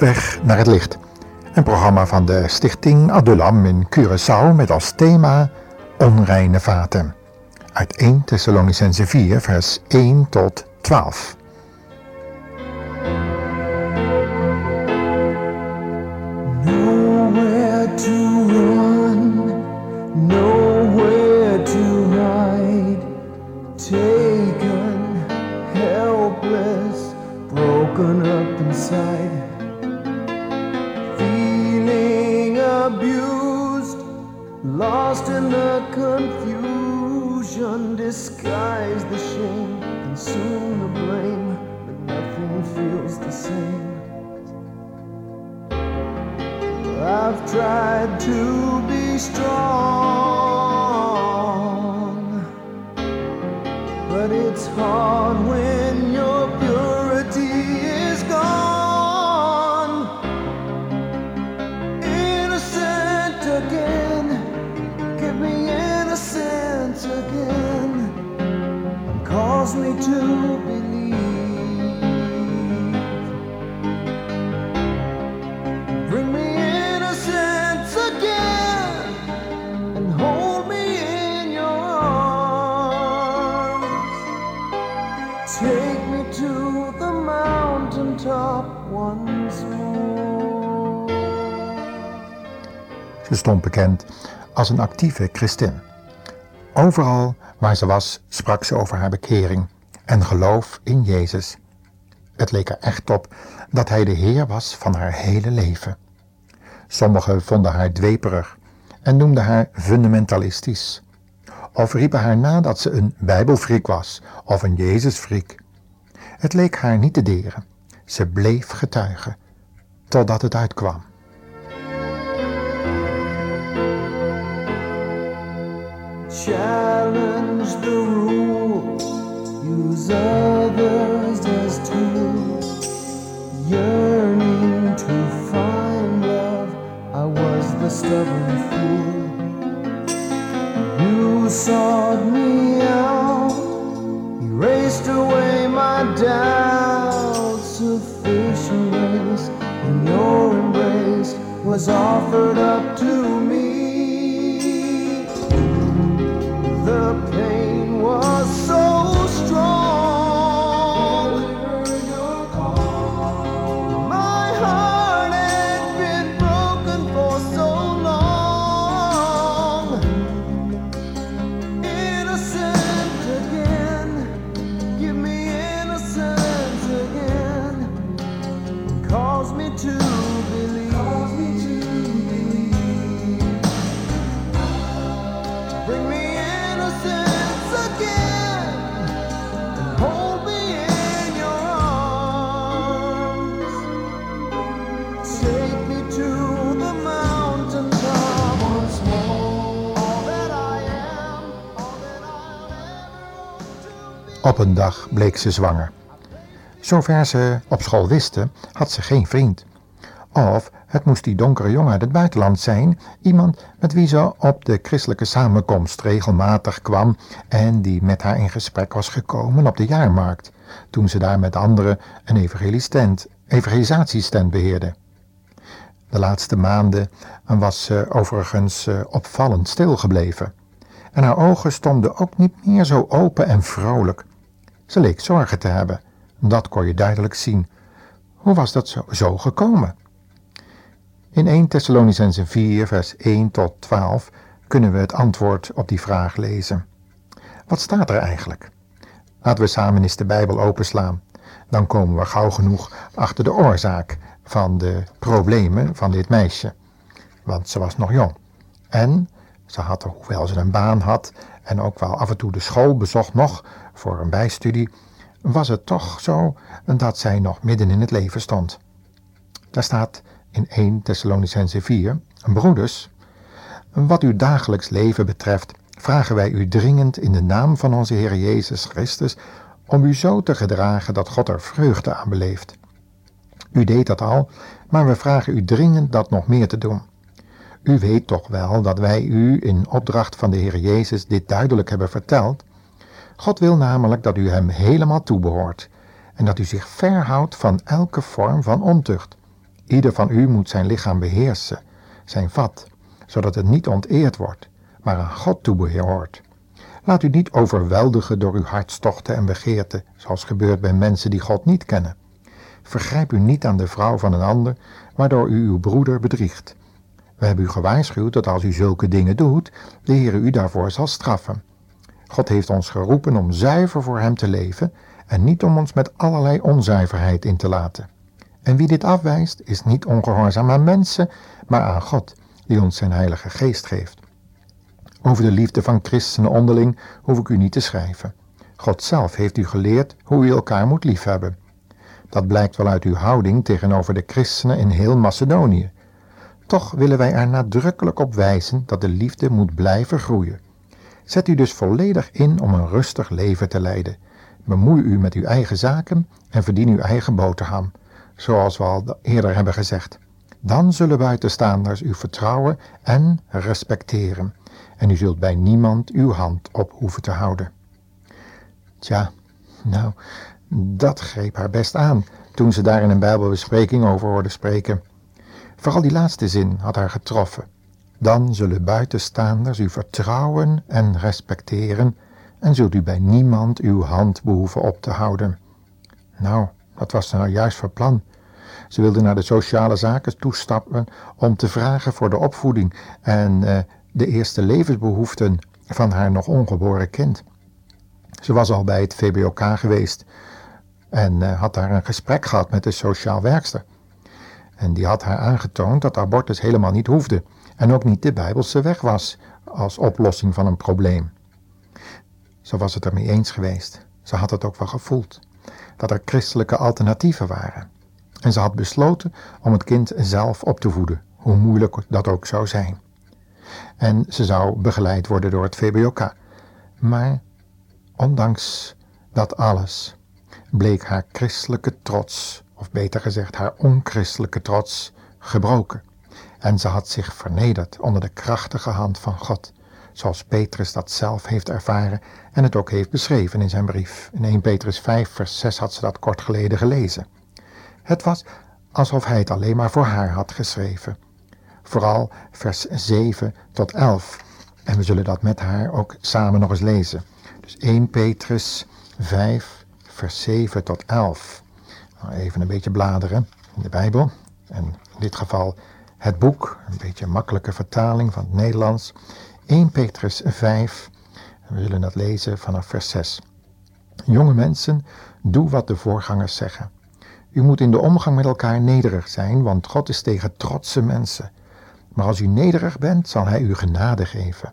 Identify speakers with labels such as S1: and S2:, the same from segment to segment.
S1: weg naar het licht. Een programma van de stichting Adulam in Curaçao met als thema onreine vaten. Uit 1 Thessalonicense 4 vers 1 tot 12.
S2: Nowhere to run, nowhere to. Taken, helpless, broken up inside. Disguise the shame, consume the blame, but nothing feels the same. I've tried to be strong,
S1: stond bekend als een actieve christin. Overal waar ze was, sprak ze over haar bekering en geloof in Jezus. Het leek er echt op dat hij de Heer was van haar hele leven. Sommigen vonden haar dweperig en noemden haar fundamentalistisch. Of riepen haar na dat ze een Bijbelfriek was of een Jezusfriek. Het leek haar niet te deren. Ze bleef getuigen, totdat het uitkwam.
S2: Challenge the rules, use others as tools. Yearning to find love, I was the stubborn fool. You sought me out, erased away my doubts. Sufficient grace in your embrace was offered up
S1: Op een dag bleek ze zwanger. Zover ze op school wisten, had ze geen vriend. Of het moest die donkere jongen uit het buitenland zijn, iemand met wie ze op de christelijke samenkomst regelmatig kwam en die met haar in gesprek was gekomen op de jaarmarkt, toen ze daar met anderen een evangelisatiestand beheerde. De laatste maanden was ze overigens eh, opvallend stilgebleven. En haar ogen stonden ook niet meer zo open en vrolijk. Ze leek zorgen te hebben. Dat kon je duidelijk zien. Hoe was dat zo, zo gekomen? In 1 Thessalonicense 4 vers 1 tot 12 kunnen we het antwoord op die vraag lezen. Wat staat er eigenlijk? Laten we samen eens de Bijbel openslaan. Dan komen we gauw genoeg achter de oorzaak van de problemen van dit meisje. Want ze was nog jong. En ze had, hoewel ze een baan had en ook wel af en toe de school bezocht nog voor een bijstudie, was het toch zo dat zij nog midden in het leven stond. Daar staat in 1 Thessalonicense 4, broeders, wat uw dagelijks leven betreft, vragen wij u dringend in de naam van onze Heer Jezus Christus om u zo te gedragen dat God er vreugde aan beleeft. U deed dat al, maar we vragen u dringend dat nog meer te doen. U weet toch wel dat wij u in opdracht van de Heer Jezus dit duidelijk hebben verteld. God wil namelijk dat u hem helemaal toebehoort en dat u zich verhoudt van elke vorm van ontucht. Ieder van u moet zijn lichaam beheersen, zijn vat, zodat het niet onteerd wordt, maar aan God toebehoort. Laat u niet overweldigen door uw hartstochten en begeerten, zoals gebeurt bij mensen die God niet kennen. Vergrijp u niet aan de vrouw van een ander, waardoor u uw broeder bedriegt. We hebben u gewaarschuwd dat als u zulke dingen doet, de Heer u daarvoor zal straffen. God heeft ons geroepen om zuiver voor Hem te leven en niet om ons met allerlei onzuiverheid in te laten. En wie dit afwijst, is niet ongehoorzaam aan mensen, maar aan God, die ons zijn Heilige Geest geeft. Over de liefde van christenen onderling hoef ik u niet te schrijven. God zelf heeft u geleerd hoe u elkaar moet liefhebben. Dat blijkt wel uit uw houding tegenover de christenen in heel Macedonië. Toch willen wij er nadrukkelijk op wijzen dat de liefde moet blijven groeien. Zet u dus volledig in om een rustig leven te leiden. Bemoei u met uw eigen zaken en verdien uw eigen boterham, zoals we al eerder hebben gezegd. Dan zullen buitenstaanders u vertrouwen en respecteren en u zult bij niemand uw hand op hoeven te houden. Tja, nou, dat greep haar best aan toen ze daar in een Bijbelbespreking over hoorde spreken. Vooral die laatste zin had haar getroffen. Dan zullen buitenstaanders u vertrouwen en respecteren en zult u bij niemand uw hand behoeven op te houden. Nou, wat was er nou juist voor plan? Ze wilde naar de sociale zaken toestappen om te vragen voor de opvoeding en uh, de eerste levensbehoeften van haar nog ongeboren kind. Ze was al bij het VBOK geweest en uh, had daar een gesprek gehad met de sociaal werkster. En die had haar aangetoond dat abortus helemaal niet hoefde en ook niet de Bijbelse weg was als oplossing van een probleem. Zo was het ermee eens geweest. Ze had het ook wel gevoeld, dat er christelijke alternatieven waren. En ze had besloten om het kind zelf op te voeden, hoe moeilijk dat ook zou zijn. En ze zou begeleid worden door het VBOK. Maar ondanks dat alles bleek haar christelijke trots, of beter gezegd haar onchristelijke trots, gebroken. En ze had zich vernederd onder de krachtige hand van God, zoals Petrus dat zelf heeft ervaren en het ook heeft beschreven in zijn brief. In 1 Petrus 5, vers 6 had ze dat kort geleden gelezen. Het was alsof hij het alleen maar voor haar had geschreven. Vooral vers 7 tot 11. En we zullen dat met haar ook samen nog eens lezen. Dus 1 Petrus 5, vers 7 tot 11. Nou, even een beetje bladeren in de Bijbel. En in dit geval het boek, een beetje een makkelijke vertaling van het Nederlands. 1 Petrus 5, we zullen dat lezen vanaf vers 6. Jonge mensen, doe wat de voorgangers zeggen. U moet in de omgang met elkaar nederig zijn, want God is tegen trotse mensen. Maar als u nederig bent, zal Hij u genade geven.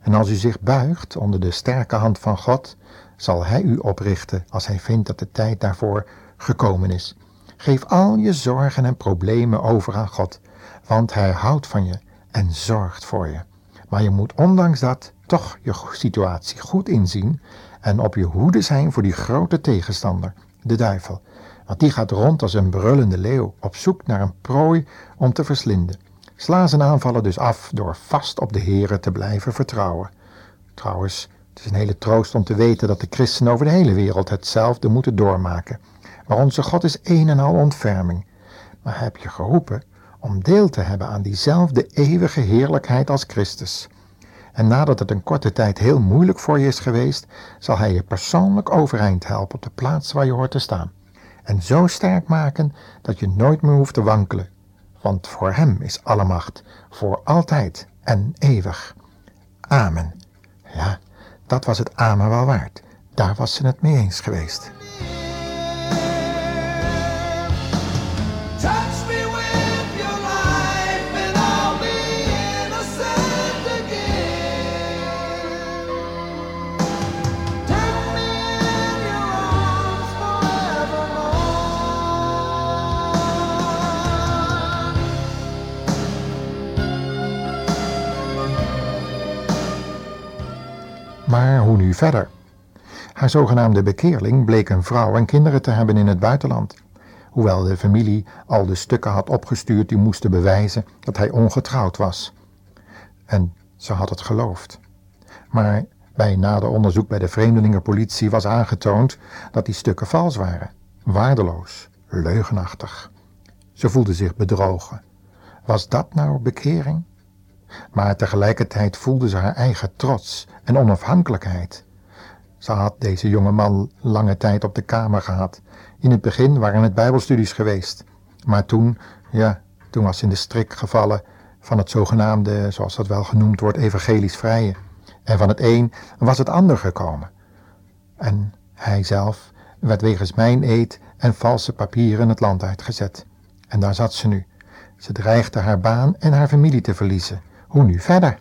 S1: En als u zich buigt onder de sterke hand van God, zal Hij u oprichten als Hij vindt dat de tijd daarvoor gekomen is. Geef al je zorgen en problemen over aan God, want Hij houdt van je en zorgt voor je. Maar je moet ondanks dat toch je situatie goed inzien en op je hoede zijn voor die grote tegenstander, de duivel. Want die gaat rond als een brullende leeuw op zoek naar een prooi om te verslinden. Sla zijn aanvallen dus af door vast op de Here te blijven vertrouwen. Trouwens, het is een hele troost om te weten dat de christenen over de hele wereld hetzelfde moeten doormaken. Maar onze God is een en al ontferming. Maar heb je geroepen om deel te hebben aan diezelfde eeuwige heerlijkheid als Christus. En nadat het een korte tijd heel moeilijk voor je is geweest, zal Hij je persoonlijk overeind helpen op de plaats waar je hoort te staan. En zo sterk maken dat je nooit meer hoeft te wankelen want voor hem is alle macht, voor altijd en eeuwig. Amen. Ja, dat was het amen wel waard. Daar was ze het mee eens geweest. Verder? Haar zogenaamde bekeerling bleek een vrouw en kinderen te hebben in het buitenland. Hoewel de familie al de stukken had opgestuurd die moesten bewijzen dat hij ongetrouwd was. En ze had het geloofd. Maar bij nader onderzoek bij de vreemdelingenpolitie was aangetoond dat die stukken vals waren. Waardeloos, leugenachtig. Ze voelde zich bedrogen. Was dat nou bekering? Maar tegelijkertijd voelde ze haar eigen trots en onafhankelijkheid. Ze had deze jonge man lange tijd op de kamer gehad. In het begin waren het bijbelstudies geweest. Maar toen, ja, toen was ze in de strik gevallen van het zogenaamde, zoals dat wel genoemd wordt, evangelisch vrije. En van het een was het ander gekomen. En hij zelf werd wegens mijn eed en valse papieren het land uitgezet. En daar zat ze nu. Ze dreigde haar baan en haar familie te verliezen. Hoe nu verder?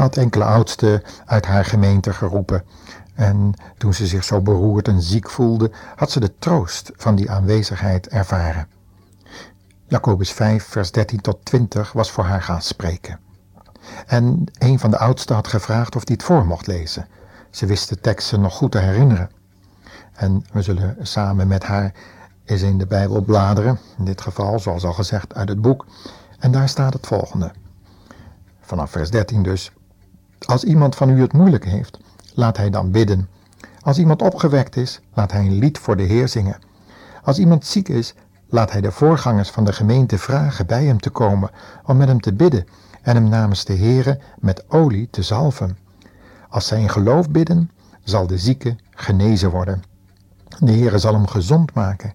S1: Had enkele oudsten uit haar gemeente geroepen. En toen ze zich zo beroerd en ziek voelde, had ze de troost van die aanwezigheid ervaren. Jacobus 5, vers 13 tot 20 was voor haar gaan spreken. En een van de oudsten had gevraagd of hij het voor mocht lezen. Ze wist de teksten nog goed te herinneren. En we zullen samen met haar eens in de Bijbel bladeren, in dit geval, zoals al gezegd, uit het boek. En daar staat het volgende. Vanaf vers 13 dus. Als iemand van u het moeilijk heeft, laat hij dan bidden. Als iemand opgewekt is, laat hij een lied voor de Heer zingen. Als iemand ziek is, laat hij de voorgangers van de gemeente vragen bij hem te komen om met hem te bidden en hem namens de Heere met olie te zalven. Als zij in geloof bidden, zal de zieke genezen worden. De Heere zal hem gezond maken.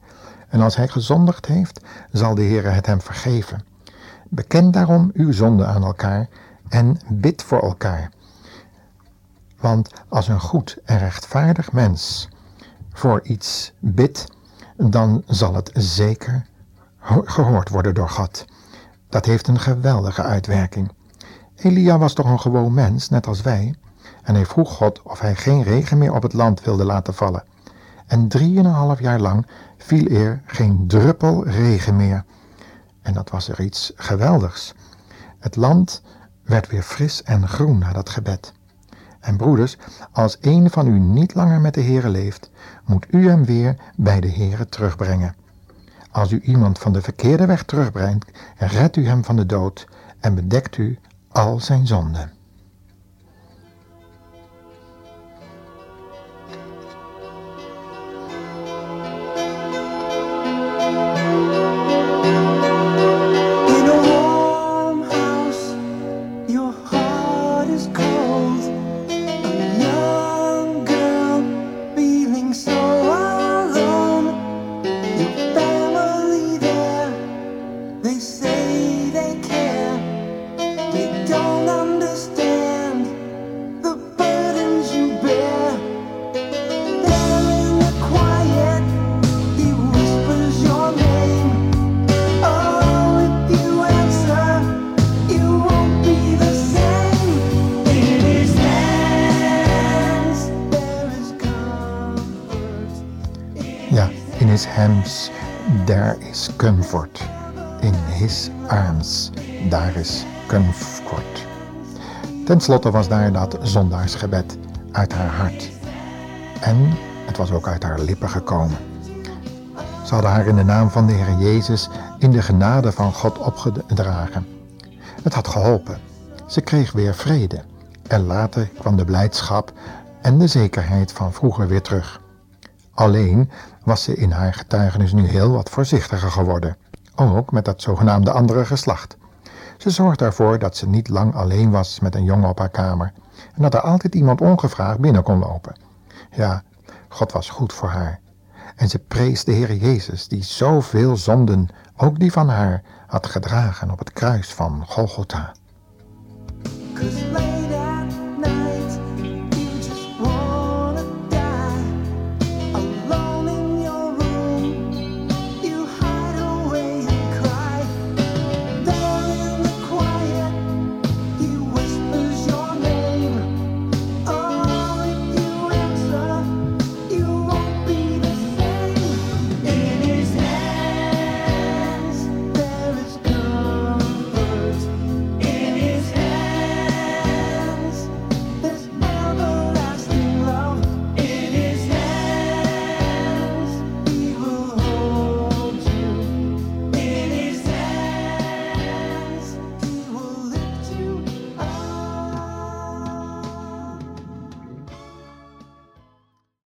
S1: En als hij gezondigd heeft, zal de Heere het hem vergeven. Beken daarom uw zonde aan elkaar en bid voor elkaar. Want als een goed en rechtvaardig mens voor iets bidt, dan zal het zeker ho- gehoord worden door God. Dat heeft een geweldige uitwerking. Elia was toch een gewoon mens, net als wij, en hij vroeg God of hij geen regen meer op het land wilde laten vallen. En drieënhalf jaar lang viel er geen druppel regen meer. En dat was er iets geweldigs. Het land werd weer fris en groen na dat gebed. En broeders, als een van u niet langer met de Heere leeft, moet u hem weer bij de Heere terugbrengen. Als u iemand van de verkeerde weg terugbrengt, redt u hem van de dood en bedekt u al zijn zonden. Hands there is comfort. In his arms daar is comfort. Ten slotte was daar dat zondaarsgebed uit haar hart. En het was ook uit haar lippen gekomen. Ze hadden haar in de naam van de Heer Jezus in de genade van God opgedragen. Het had geholpen. Ze kreeg weer vrede. En later kwam de blijdschap en de zekerheid van vroeger weer terug. Alleen was ze in haar getuigenis nu heel wat voorzichtiger geworden. Ook met dat zogenaamde andere geslacht. Ze zorgde ervoor dat ze niet lang alleen was met een jongen op haar kamer. En dat er altijd iemand ongevraagd binnen kon lopen. Ja, God was goed voor haar. En ze prees de Heer Jezus, die zoveel zonden, ook die van haar, had gedragen op het kruis van Golgotha.